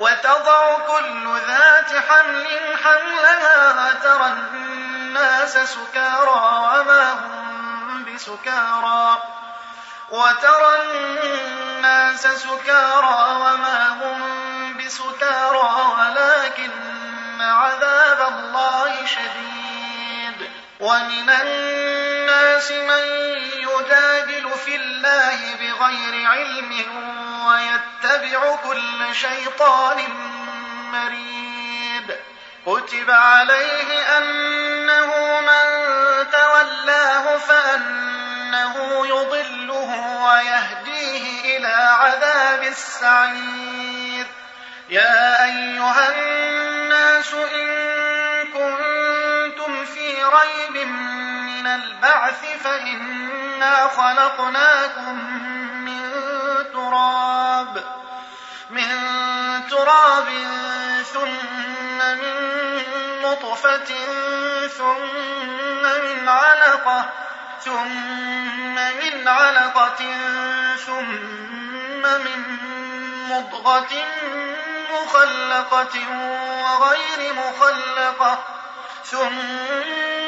وتضع كل ذات حمل حملها وترى الناس سكارى وما هم بسكارى. وترى الناس سكارى وما هم بسكارى ولكن عذاب الله شديد. ومن الناس من بغير علم ويتبع كل شيطان مريد. كتب عليه أنه من تولاه فأنه يضله ويهديه إلى عذاب السعير. يا أيها الناس إن كنتم في ريب من البعث فإنا خلقناكم تراب من تراب ثم من نطفة ثم من علقة ثم من علقة ثم من مضغة مخلقة وغير مخلقة ثم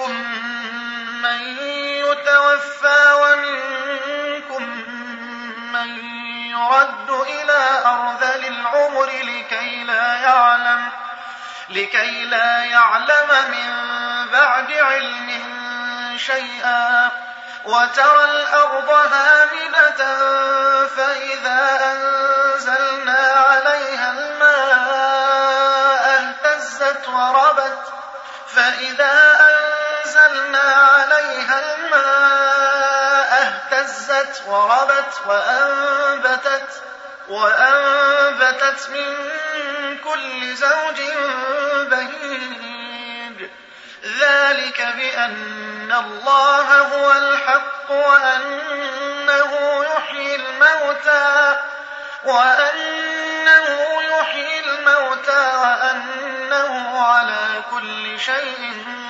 ومنكم من يتوفى ومنكم من يرد إلى أرذل العمر لكي لا يعلم لكي لا يعلم من بعد علم شيئا. وترى الأرض هامدة فإذا أنزلنا عليها الماء اهتزت وربت فإذا أنزلنا عليها الماء اهتزت وربت وأنبتت وأنبتت من كل زوج بهيج. ذلك بأن الله هو الحق وأنه يحيي الموتى وأنه يحيي الموتى وأنه على كل شيء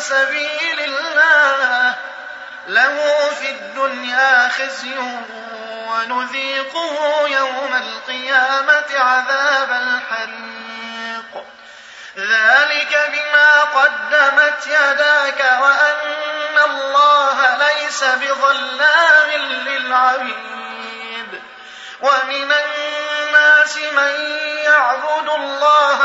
سبيل الله. له في الدنيا خزي ونذيقه يوم القيامة عذاب الحريق. ذلك بما قدمت يداك وأن الله ليس بظلام للعبيد. ومن الناس من يعبد الله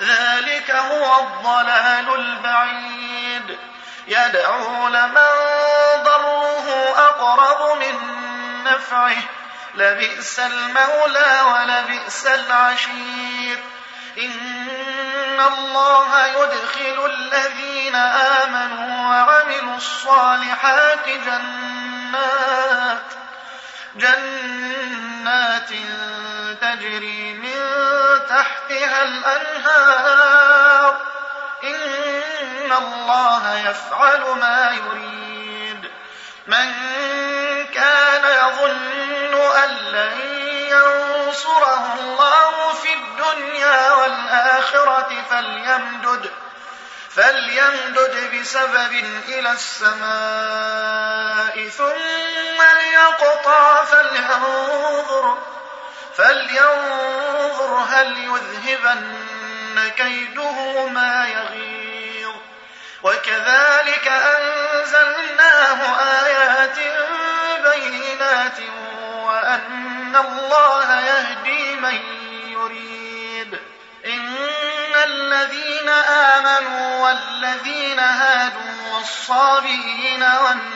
ذلك هو الضلال البعيد. يدعو لمن ضره أقرب من نفعه. لبئس المولى ولبئس العشير. إن الله يدخل الذين آمنوا وعملوا الصالحات جنات. جنات تجري من تحتها الأنهار. إن الله يفعل ما يريد. من كان يظن أن لن ينصره الله في الدنيا والآخرة فليمدد فليمدد بسبب إلى السماء ثم ليقطع فلينظر فلينظر هل يذهبن كيده ما يغيظ. وكذلك أنزلناه آيات بينات وأن الله يهدي من يريد. إن الذين آمنوا والذين هادوا والصابئين والنصارى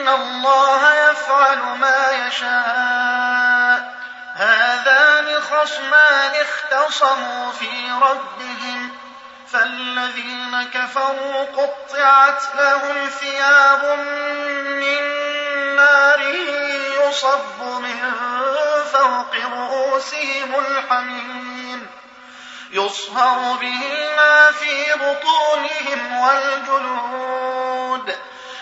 إن الله يفعل ما يشاء. هذان خصمان اختصموا في ربهم. فالذين كفروا قطعت لهم ثياب من نار يصب من فوق رؤوسهم الحميم. يصهر به ما في بطونهم والجلود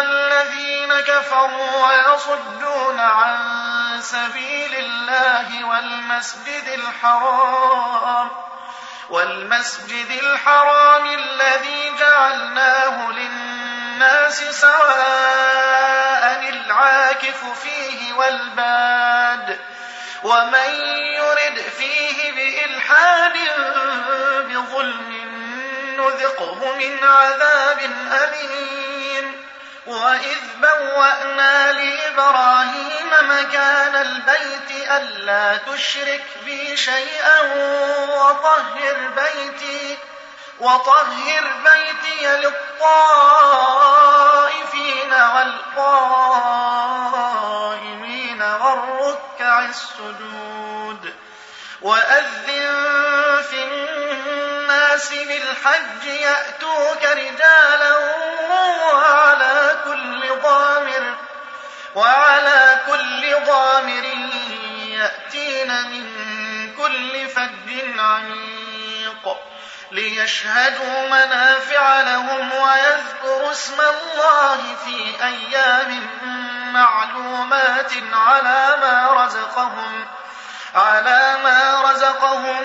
الذين كفروا ويصدون عن سبيل الله والمسجد الحرام والمسجد الحرام الذي جعلناه للناس سواء العاكف فيه والباد ومن يرد فيه بإلحاد بظلم نذقه من عذاب أليم وإذ بوأنا لإبراهيم مكان البيت ألا تشرك بي شيئا وطهر بيتي وطهر بيتي للطائفين والقائمين والركع السجود وأذن في بالحج يأتوك رجالا وعلى كل ضامر وعلى كل ضامر يأتين من كل فج عميق ليشهدوا منافع لهم ويذكروا اسم الله في أيام معلومات على ما رزقهم على ما رزقهم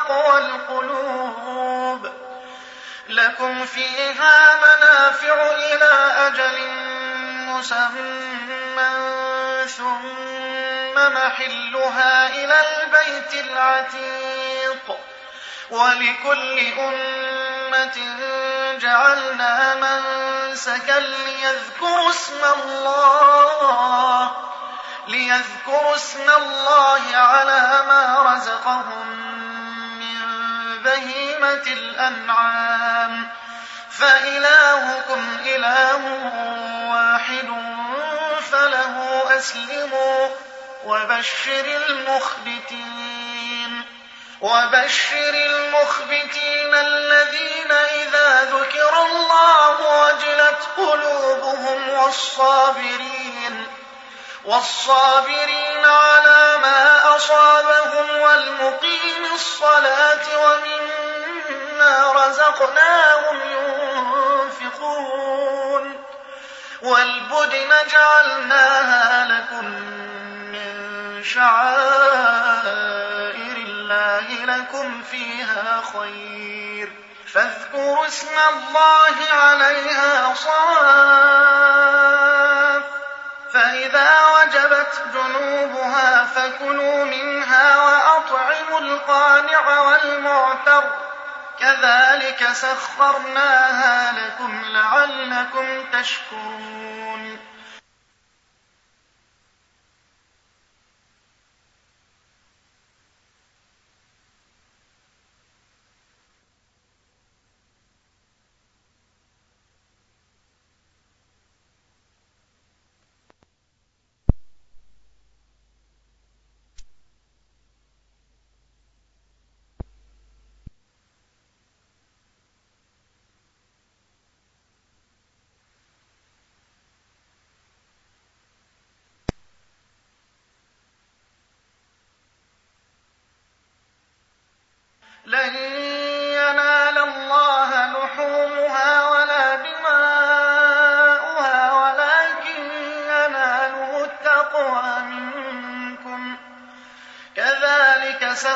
تقوى القلوب لكم فيها منافع إلى أجل مسمى ثم محلها إلى البيت العتيق. ولكل أمة جعلنا منسكا ليذكروا اسم الله ليذكروا اسم الله على ما رزقهم. بهيمة الأنعام. فإلهكم إله واحد فله أسلموا وبشر المخبتين. وبشر المخبتين الذين إذا ذكر الله وجلت قلوبهم والصابرين. والصابرين على ما أصابهم والمقيم الصلاة ومما رزقناهم ينفقون والبدن جعلناها لكم من شعائر الله لكم فيها خير. فاذكروا اسم الله عليها صاف فإذا وجبت جنوبها فكلوا منها وأطعموا القانع والمعتر. كذلك سخرناها لكم لعلكم تشكرون لن ينال الله لحومها ولا دماؤها ولكن يناله التقوى منكم كذلك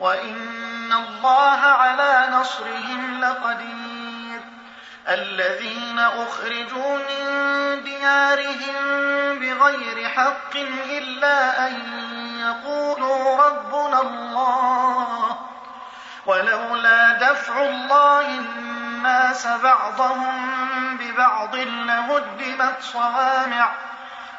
وإن الله على نصرهم لقدير الذين أخرجوا من ديارهم بغير حق إلا أن يقولوا ربنا الله ولولا دفع الله الناس بعضهم ببعض لهدمت صوامع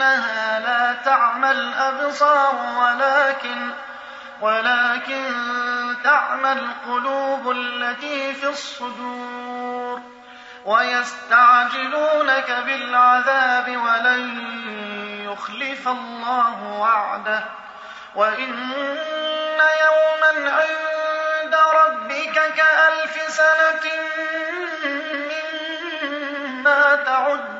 فإنها لا تعمى الأبصار ولكن ولكن تعمى القلوب التي في الصدور. ويستعجلونك بالعذاب ولن يخلف الله وعده. وإن يوما عند ربك كألف سنة مما تعدون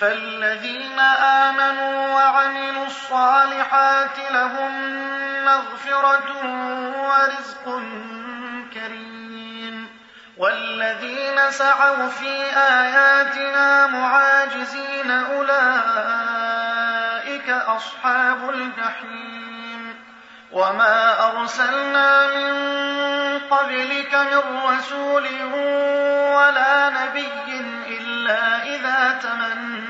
فالذين آمنوا وعملوا الصالحات لهم مغفرة ورزق كريم. والذين سعوا في آياتنا معاجزين أولئك أصحاب الجحيم. وما أرسلنا من قبلك من رسول ولا نبي إلا إذا تمنى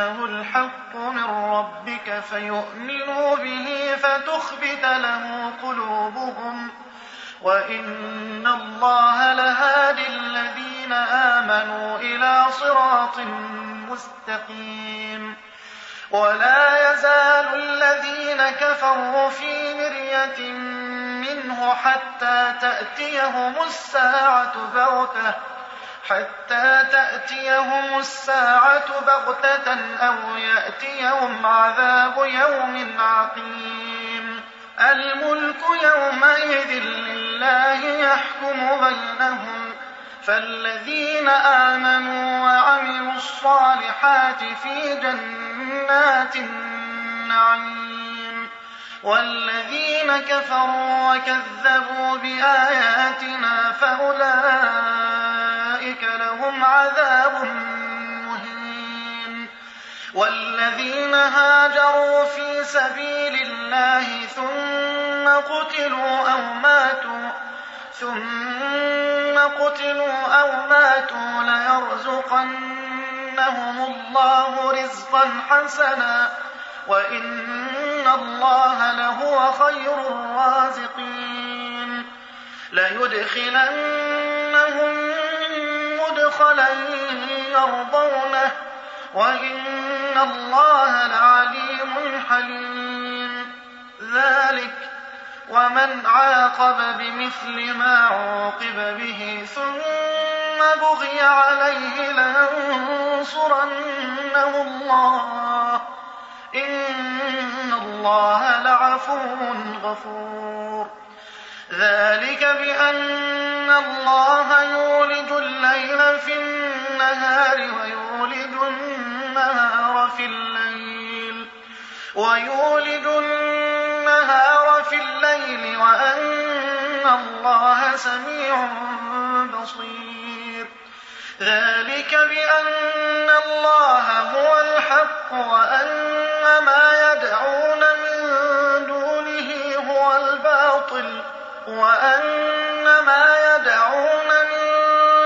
أنه الحق من ربك فيؤمنوا به فتخبت له قلوبهم وإن الله لهادي الذين آمنوا إلى صراط مستقيم ولا يزال الذين كفروا في مرية منه حتى تأتيهم الساعة بغتة حتى تأتيهم الساعة بغتة أو يأتيهم عذاب يوم عقيم. الملك يومئذ لله يحكم بينهم. فالذين آمنوا وعملوا الصالحات في جنات النعيم. والذين كفروا وكذبوا بآياتنا فأولئك لهم عذاب مهين. والذين هاجروا في سبيل الله ثم قتلوا أو ماتوا ثم قتلوا أو ماتوا ليرزقنهم الله رزقا حسنا. وإن الله لهو خير الرازقين. ليدخلنهم مدخلا يرضونه وإن الله لعليم حليم. ذلك ومن عاقب بمثل ما عوقب به ثم بغي عليه لينصرنه الله. إن الله لعفو غفور. ذلك بأن الله يولج الليل في النهار ويولج النهار في الليل. ويولج النهار في الليل وأن الله سميع بصير. ذلك بأن الله هو الحق وأن ما يدعون من دونه هو الباطل. وأن ما يدعون من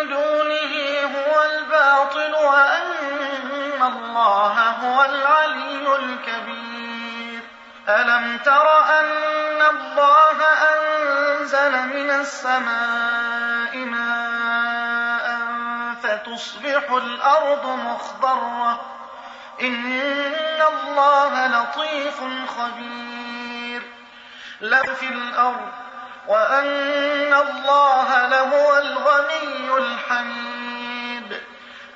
دونه هو الباطل وأن الله هو العلي الكبير. ألم تر أن الله أنزل من السماء ماء فتصبح الأرض مخضرة؟ إن الله لطيف خبير. لا في الأرض وأن الله لهو الغني الحميد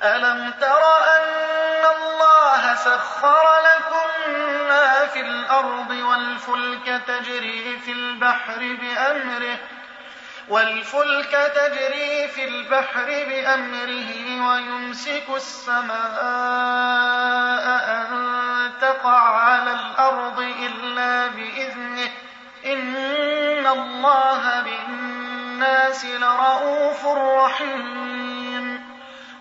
ألم تر أن الله سخر لكم ما في الأرض والفلك تجري في البحر بأمره والفلك تجري في البحر بأمره ويمسك السماء أن تقع على الأرض إلا بإذنه إن الله بالناس لرؤوف رحيم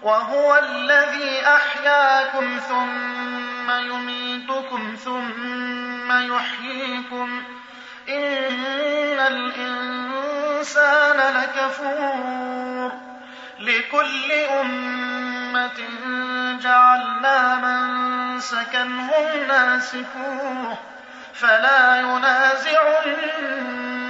وهو الذي أحياكم ثم يميتكم ثم يحييكم إن الإنسان لكفور لكل أمة جعلنا من سكنهم ناسكوه فلا ينازعنك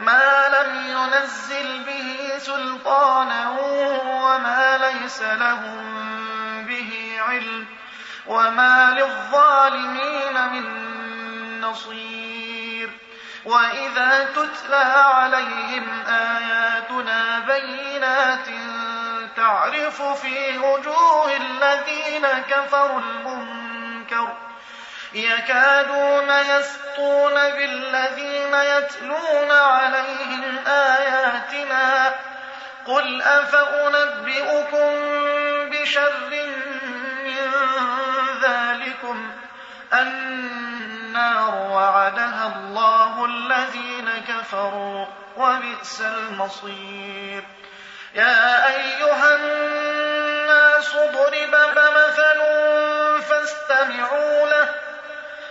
ما لم ينزل به سلطانا وما ليس لهم به علم وما للظالمين من نصير. وإذا تتلى عليهم آياتنا بينات تعرف في وجوه الذين كفروا المنكر يكادون يسطون بالذين يتلون عليهم آياتنا قل أفأنبئكم بشر من ذلكم النار وعدها الله الذين كفروا وبئس المصير. يا أيها الناس ضرب مثل فاستمعوا له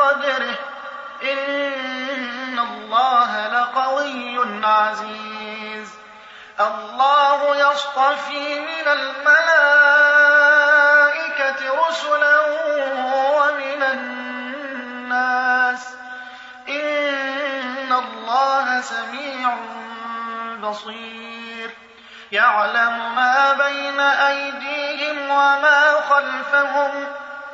ما قدر الله حق قدره إن الله لقوي عزيز الله يصطفي من الملائكة رسلا ومن الناس إن الله سميع بصير يعلم ما بين أيديهم وما خلفهم